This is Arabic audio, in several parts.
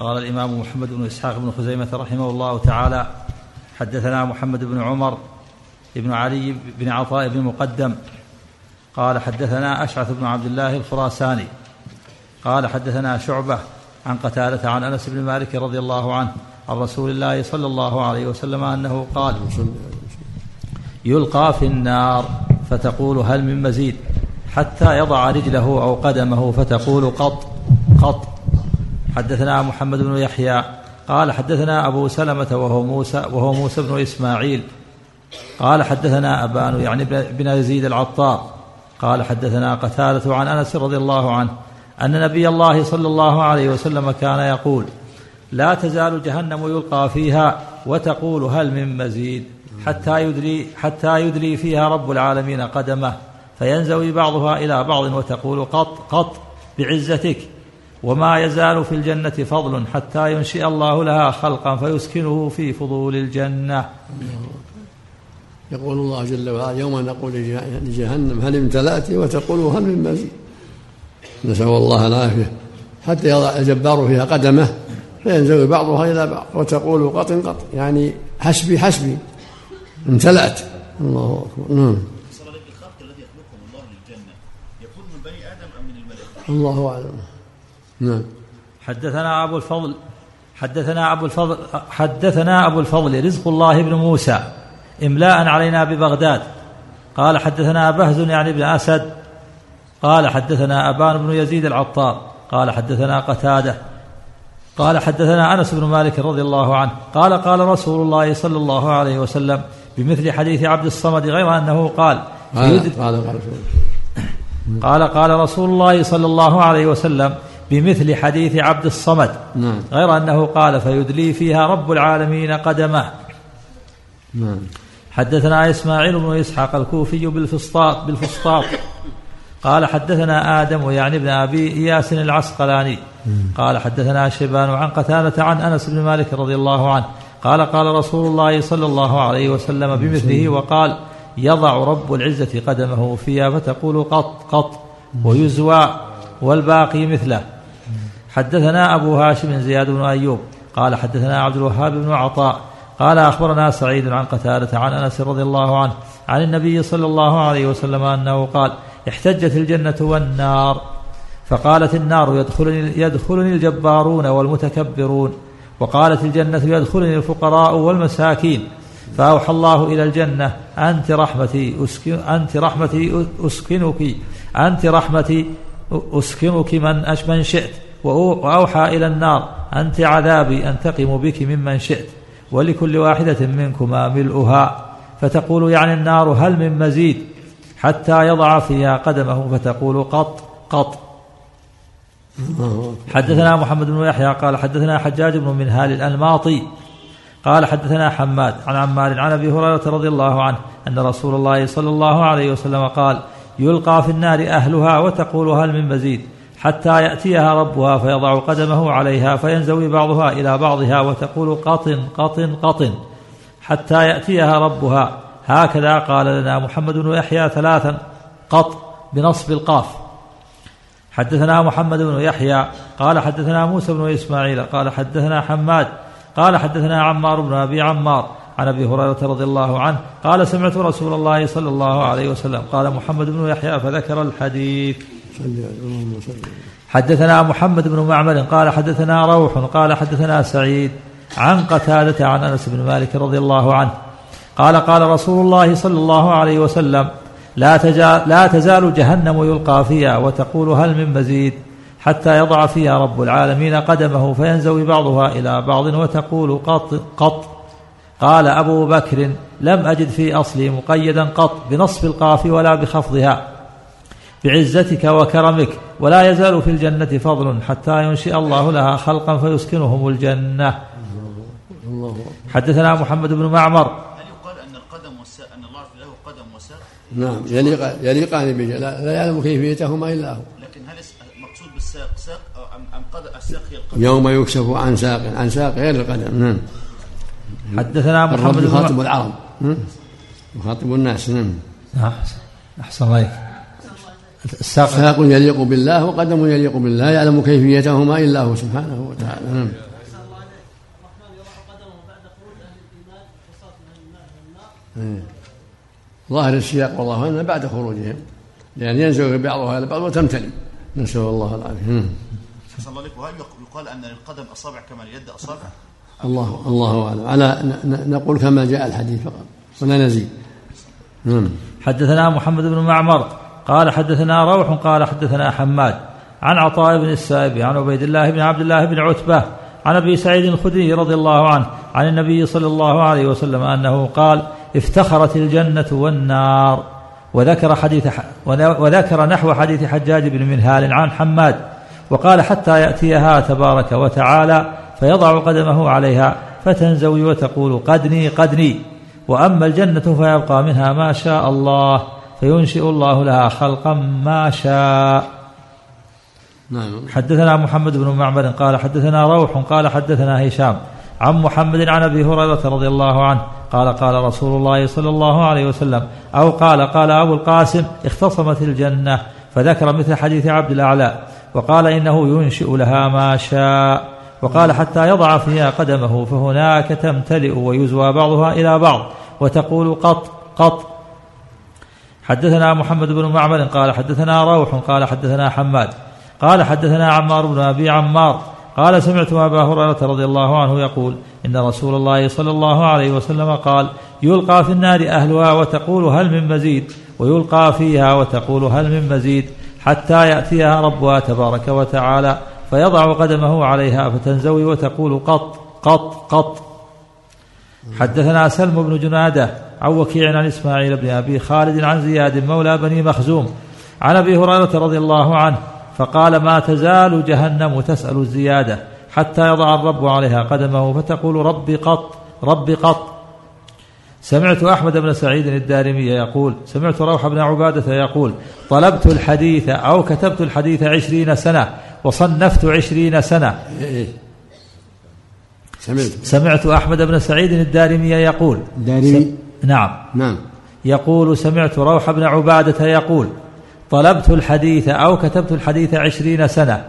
قال الإمام محمد بن إسحاق بن خزيمة رحمه الله تعالى حدثنا محمد بن عمر بن علي بن عطاء بن مقدم قال حدثنا أشعث بن عبد الله الخراساني. قال حدثنا شعبة عن قتادة عن أنس بن مالك رضي الله عنه عن رسول الله صلى الله عليه وسلم أنه قال يلقى في النار فتقول هل من مزيد حتى يضع رجله أو قدمه فتقول قط قط. حدثنا محمد بن يحيى قال حدثنا أبو سلمة وهو موسى وهو موسى بن إسماعيل. قال حدثنا أبان يعني بن يزيد العطار. قال حدثنا قتادة عن أنس رضي الله عنه أن نبي الله صلى الله عليه وسلم كان يقول لا تزال جهنم يلقى فيها وتقول هل من مزيد حتى يدري حتى يدري فيها رب العالمين قدمه. فينزوي بعضها إلى بعض وتقول قط قط بعزتك وما يزال في الجنة فضل حتى ينشئ الله لها خلقا فيسكنه في فضول الجنة. يقول الله جل وعلا يوم نقول لجهنم هل امتلأت؟ وتقول هل من مزيد؟ نسأل الله العافية. حتى يضع الجبار فيها قدمه فينزوي بعضها إلى بعض وتقول قط قط يعني حسبي حسبي. امتلأت. الله أكبر. نعم. الخلق الذي يخلقهم الله للجنة يكون من بني آدم أم من الملائكة؟ الله أعلم. نعم. حدثنا أبو الفضل حدثنا أبو الفضل حدثنا أبو الفضل رزق الله بن موسى إملاء علينا ببغداد. قال حدثنا بهز يعني بن أسد. قال حدثنا أبان بن يزيد العطار. قال حدثنا قتادة. قال حدثنا أنس بن مالك رضي الله عنه. قال قال رسول الله صلى الله عليه وسلم بمثل حديث عبد الصمد غير أنه قال قال قال, قال قال رسول الله صلى الله عليه وسلم بمثل حديث عبد الصمد. نعم. غير أنه قال فيدلي فيها رب العالمين قدمه. نعم. حدثنا إسماعيل بن إسحاق الكوفي بالفسطاط بالفسطاط. قال حدثنا آدم يعني ابن أبي إياس العسقلاني. قال حدثنا شيبان عن قتادة عن أنس بن مالك رضي الله عنه. قال قال رسول الله صلى الله عليه وسلم بمثله وقال يضع رب العزة قدمه فيها فتقول قط قط ويزوى والباقي مثله. حدثنا أبو هاشم زياد بن أيوب قال حدثنا عبد الوهاب بن عطاء قال أخبرنا سعيد عن قتادة عن أنس رضي الله عنه عن النبي صلى الله عليه وسلم أنه قال احتجت الجنة والنار فقالت النار يدخلني, يدخلني الجبارون والمتكبرون وقالت الجنة يدخلني الفقراء والمساكين فأوحى الله إلى الجنة أنت رحمتي أسكن أنت رحمتي أسكنك أنت رحمتي أسكنك من من شئت. وأوحى إلى النار أنت عذابي أنتقم بك ممن شئت ولكل واحدة منكما ملؤها. فتقول يعني النار هل من مزيد؟ حتى يضع فيها قدمه فتقول قط قط. حدثنا محمد بن يحيى قال حدثنا حجاج بن منهال الأنماطي قال حدثنا حماد عن عمار عن أبي هريرة رضي الله عنه أن رسول الله صلى الله عليه وسلم قال يلقى في النار أهلها وتقول هل من مزيد؟ حتى يأتيها ربها فيضع قدمه عليها فينزوي بعضها إلى بعضها وتقول قطن قطن قطن. حتى يأتيها ربها. هكذا قال لنا محمد بن يحيى ثلاثا. قط بنصب القاف. حدثنا محمد بن يحيى. قال حدثنا موسى بن إسماعيل. قال حدثنا حماد. قال حدثنا عمار بن أبي عمار. عن أبي هريرة رضي الله عنه. قال سمعت رسول الله صلى الله عليه وسلم. قال محمد بن يحيى فذكر الحديث. حدثنا محمد بن معمر قال حدثنا روح قال حدثنا سعيد عن قتادة عن أنس بن مالك رضي الله عنه قال قال رسول الله صلى الله عليه وسلم لا, تجا لا تزال جهنم يلقى فيها وتقول هل من مزيد حتى يضع فيها رب العالمين قدمه فينزوي بعضها إلى بعض وتقول قط قط. قال أبو بكر لم أجد في أصلي مقيدا قط بنصب القاف ولا بخفضها بعزتك وكرمك ولا يزال في الجنة فضل حتى ينشئ الله لها خلقا فيسكنهم الجنة. حدثنا محمد بن معمر. هل يقال أن القدم والساق أن الله له قدم وساق؟ نعم يليق يليقان به. لا, يعلم كيفيتهما إلا هو. لكن هل المقصود بالساق ساق أم قد الساق هي القدم؟ يوم يكشف عن ساق عن ساق غير القدم. نعم. حدثنا محمد بن يخاطب العرب. يخاطب الناس. نعم. أحسن الله ساق يليق بالله وقدم يليق بالله يعلم كيفيتهما إلا هو سبحانه وتعالى. نعم. إيه. ظاهر السياق والله أعلم بعد خروجهم لأن ينزل بعضها إلى بعض وتمتلئ. نسأل الله العافية. حسن الله عليك وهل يقال أن للقدم أصابع كما اليد أصابع؟ الله الله أعلم. على نقول كما جاء الحديث فقط ولا نزيد. نعم. حدثنا محمد بن معمر قال حدثنا روح قال حدثنا حماد. عن عطاء بن السائب عن عبيد الله بن عبد الله بن عتبة عن أبي سعيد الخدري رضي الله عنه عن النبي صلى الله عليه وسلم أنه قال افتخرت الجنة والنار وذكر حديث وذكر نحو حديث حجاج بن منهال عن حماد. وقال حتى يأتيها تبارك وتعالى فيضع قدمه عليها فتنزوي وتقول قدني قدني وأما الجنة فيبقى منها ما شاء الله. فينشئ الله لها خلقا ما شاء. نعم. حدثنا محمد بن معمر قال حدثنا روح قال حدثنا هشام عن محمد عن أبي هريرة رضي الله عنه قال قال رسول الله صلى الله عليه وسلم أو قال قال أبو القاسم اختصمت الجنة فذكر مثل حديث عبد الأعلى وقال إنه ينشئ لها ما شاء وقال حتى يضع فيها قدمه فهناك تمتلئ ويزوى بعضها إلى بعض وتقول قط قط حدثنا محمد بن معمر قال حدثنا روح قال حدثنا حماد قال حدثنا عمار بن أبي عمار قال سمعت أبا هريرة رضي الله عنه يقول إن رسول الله صلى الله عليه وسلم قال يلقى في النار أهلها وتقول هل من مزيد ويلقى فيها وتقول هل من مزيد حتى يأتيها ربها تبارك وتعالى فيضع قدمه عليها فتنزوي وتقول قط قط قط. حدثنا سلم بن جنادة عن وكيع عن إسماعيل بن أبي خالد عن زياد مولى بني مخزوم عن أبي هريرة رضي الله عنه فقال ما تزال جهنم تسأل الزيادة حتى يضع الرب عليها قدمه فتقول رب قط رب قط. سمعت أحمد بن سعيد الدارمي يقول سمعت روح بن عبادة يقول طلبت الحديث أو كتبت الحديث عشرين سنة وصنفت عشرين سنة. سمعت. سمعت أحمد بن سعيد الدارمي يقول دارمي. نعم. نعم. يقول سمعت روح بن عبادة يقول طلبت الحديث أو كتبت الحديث عشرين سنة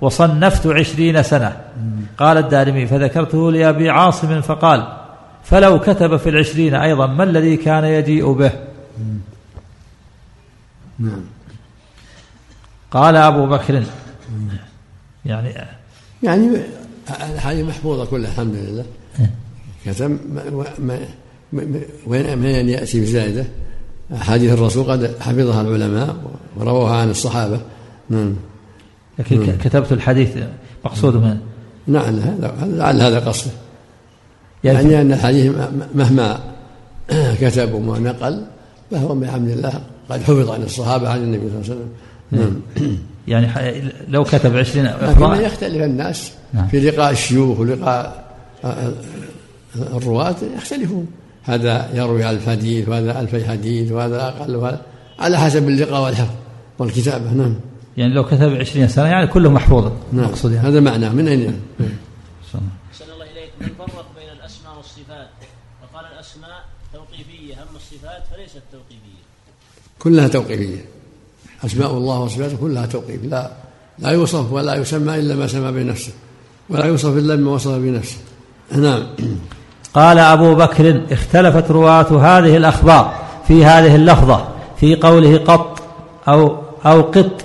وصنفت عشرين سنة. قال الدارمي فذكرته لأبي عاصم فقال فلو كتب في العشرين أيضا ما الذي كان يجيء به؟ نعم. قال أبو بكر. يعني يعني هذه محفوظة كلها الحمد لله. كتب وين من يأتي بزائدة أحاديث الرسول قد حفظها العلماء ورووها عن الصحابة. نعم. لكن نعم. كتبت الحديث مقصود من؟ نعم لعل هذا قصده يعني, يعني أن الحديث مهما كتب ونقل فهو بحمد الله قد حفظ عن الصحابة عن النبي صلى الله عليه وسلم. نعم. يعني لو كتب عشرين لكن يختلف الناس. نعم. في لقاء الشيوخ ولقاء الرواة يختلفون. هذا يروي ألف حديث وهذا ألفي حديث وهذا أقل وهذا على حسب اللقاء والحفظ والكتابة نعم. يعني لو كتب عشرين سنة يعني كله محفوظ. نعم. مقصود يعني. هذا معناه من أين يعني؟ أحسن الله إليك. من فرق بين الأسماء والصفات؟ وقال الأسماء توقيفية. أما الصفات فليست توقيفية. كلها توقيفية. أسماء الله وصفاته كلها توقيف. لا لا يوصف ولا يسمى إلا ما سمى بنفسه ولا يوصف إلا ما وصف بنفسه. نعم. قال أبو بكر اختلفت رواة هذه الأخبار في هذه اللفظة في قوله قط أو أو قط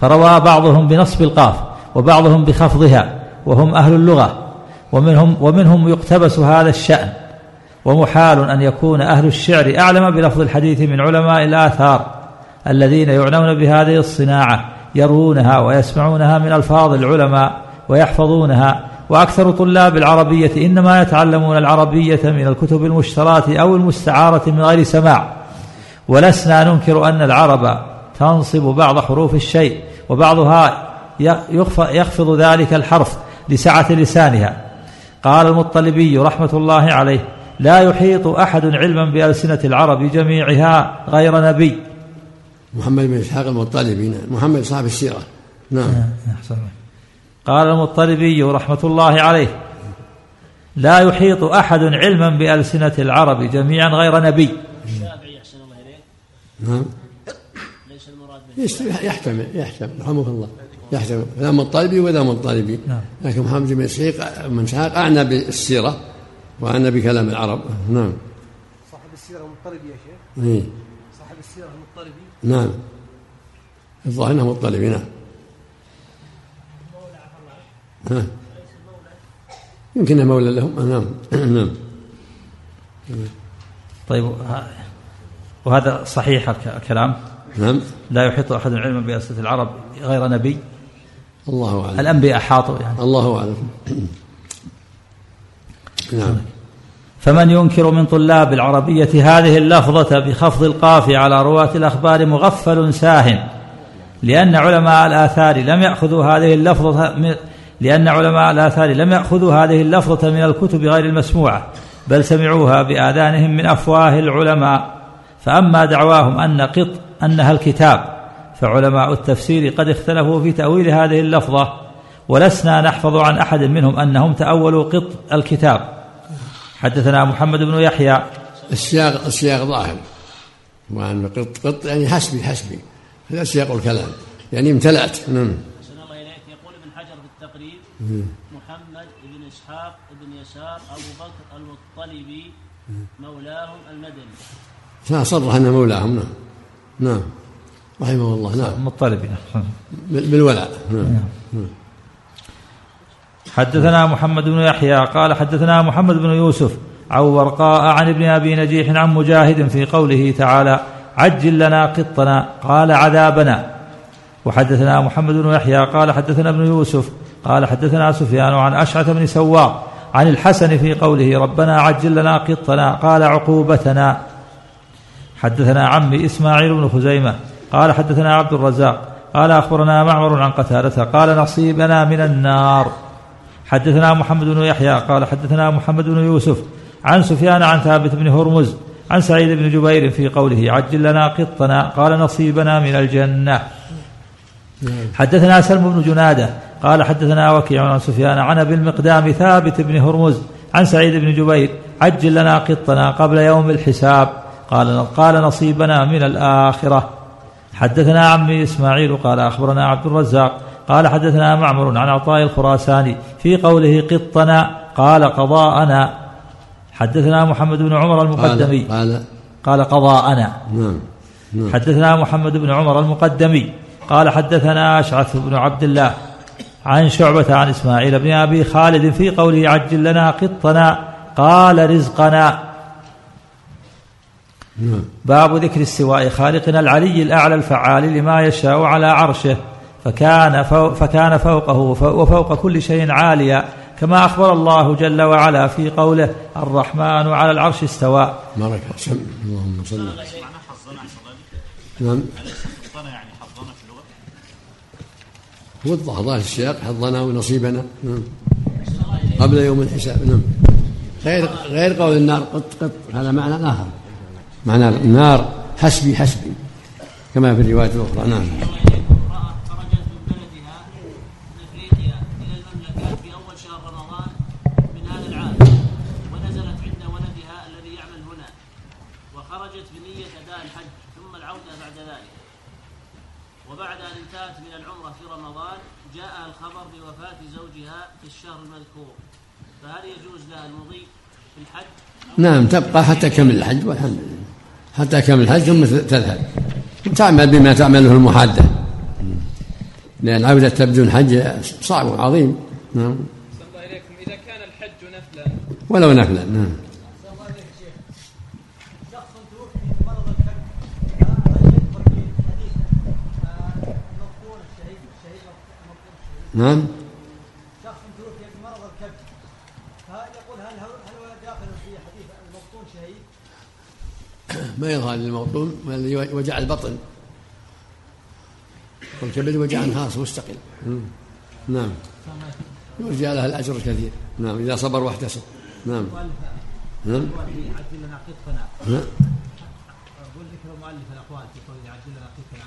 فروى بعضهم بنصب القاف وبعضهم بخفضها وهم أهل اللغة ومنهم ومنهم يقتبس هذا الشأن ومحال أن يكون أهل الشعر أعلم بلفظ الحديث من علماء الآثار الذين يعنون بهذه الصناعة يروونها ويسمعونها من ألفاظ العلماء ويحفظونها وأكثر طلاب العربية إنما يتعلمون العربية من الكتب المشتراه أو المستعارة من غير سماع. ولسنا ننكر أن العرب تنصب بعض حروف الشيء وبعضها يخفض ذلك الحرف لسعة لسانها. قال المطلبي رحمة الله عليه لا يحيط أحد علما بألسنة العرب جميعها غير نبي. محمد بن إسحاق المطلبي محمد صاحب السيرة. نعم. أحسن قال المطلبي رحمة الله عليه لا يحيط أحد علما بألسنة العرب جميعا غير نبي. الشافعي أحسن الله إليك نعم. ليس المراد يحتمل يحتمل. رحمك الله. يحتمل. لا مطالبي ولا مطالبي نعم. لكن محمد بن اسحاق بن إسحاق أعنى بالسيرة وأعنى بكلام العرب. نعم. صاحب السيرة المطلبي يا شيخ؟ إيه. صاحب السيرة المطلبي نعم. الظاهر إنه مطلبي نعم. ها. يمكن مولى لهم. نعم. نعم. طيب وهذا صحيح الك- الكلام. نعم. لا يحيط أحد علما بأسئلة العرب غير نبي. الله أعلم. الأنبياء أحاطوا يعني. الله أعلم. نعم. فمن ينكر من طلاب العربية هذه اللفظة بخفض القاف على رواة الأخبار مغفل ساه لأن علماء الآثار لم يأخذوا هذه اللفظة لأن علماء الآثار لم يأخذوا هذه اللفظة من الكتب غير المسموعة بل سمعوها بآذانهم من أفواه العلماء. فأما دعواهم أن قط أنها الكتاب فعلماء التفسير قد اختلفوا في تأويل هذه اللفظة ولسنا نحفظ عن أحد منهم أنهم تأولوا قط الكتاب. حدثنا محمد بن يحيى. السياق السياق ظاهر. وأن قط قط يعني حسبي حسبي. هذا سياق الكلام. يعني امتلأت. نعم أحسن الله إليك يقول ابن حجر في التقريب محمد بن إسحاق بن يسار أبو بكر المطلبي مولاهم المدني. صرح أنه مولاهم نعم. نعم. رحمه الله نعم. مطلب بال- بالولاء نعم. حدثنا محمد بن يحيى قال حدثنا محمد بن يوسف عن ورقاء عن ابن أبي نجيح عن مجاهد في قوله تعالى عجل لنا قطنا قال عذابنا وحدثنا محمد بن يحيى قال حدثنا ابن يوسف قال حدثنا سفيان عن أشعث بن سوار عن الحسن في قوله ربنا عجل لنا قطنا قال عقوبتنا. حدثنا عمي إسماعيل بن خزيمة قال حدثنا عبد الرزاق قال أخبرنا معمر عن قتادة قال نصيبنا من النار. حدثنا محمد بن يحيى قال حدثنا محمد بن يوسف عن سفيان عن ثابت بن هرمز عن سعيد بن جبير في قوله عجل لنا قطنا قال نصيبنا من الجنة. حدثنا سلم بن جنادة قال حدثنا وكيع عن سفيان عن أبي المقدام ثابت بن هرمز عن سعيد بن جبير عجل لنا قطنا قبل يوم الحساب قال قال نصيبنا من الآخرة. حدثنا عمي إسماعيل قال أخبرنا عبد الرزاق قال حدثنا معمر عن عطاء الخراساني في قوله قطنا قال قضاءنا. حدثنا محمد بن عمر المقدمي قال قال قال قضاءنا. نعم نعم. حدثنا محمد بن عمر المقدمي قال حدثنا أشعث بن عبد الله عن شعبة عن إسماعيل بن أبي خالد في قوله عجل لنا قطنا قال رزقنا. نعم باب ذكر استواء خالقنا العلي الأعلى الفعال لما يشاء على عرشه فكان فوق فكان فوقه وفوق كل شيء عاليا كما أخبر الله جل وعلا في قوله الرحمن على العرش استوى. بارك اللهم صل نعم حظنا يعني حظنا في اللغة هو ظاهر السياق حظنا ونصيبنا. نعم. قبل يوم الحساب نعم. غير غير قول النار قط قط. هذا معنى آخر. معنى النار حسبي حسبي. كما في الرواية الأخرى نعم. خرجت بنية اداء الحج ثم العودة بعد ذلك. وبعد أن انتهت من العمرة في رمضان جاءها الخبر بوفاة زوجها في الشهر المذكور. فهل يجوز لها المضي في الحج؟ نعم تبقى حتى كمل الحج والحمد لله. حتى كمل الحج ثم تذهب. تعمل بما تعمله المحادة لأن عودة تبدون حج صعب وعظيم. نعم. الله إليكم. إذا كان الحج نفلا. ولو نفلا نعم شخص توفي مرض الكبد هل يذكر في حديث مقبول الشهيد الشهيد مقبول الشهيد نعم. شخص توفي بمرض الكبد. فيقول هل هل هل هو داخل في حديث المبطون شهيد؟ ما يظهر للموطون الذي وجع البطن. والكبد وجع خاص مستقل. مم. نعم. يرجى له الأجر الكثير. نعم. إذا صبر واحتسب. نعم. نعم. عجل لنا قطنا نعم. أقول ذكر مؤلف الأقوال في قوله عجل لنا قطنا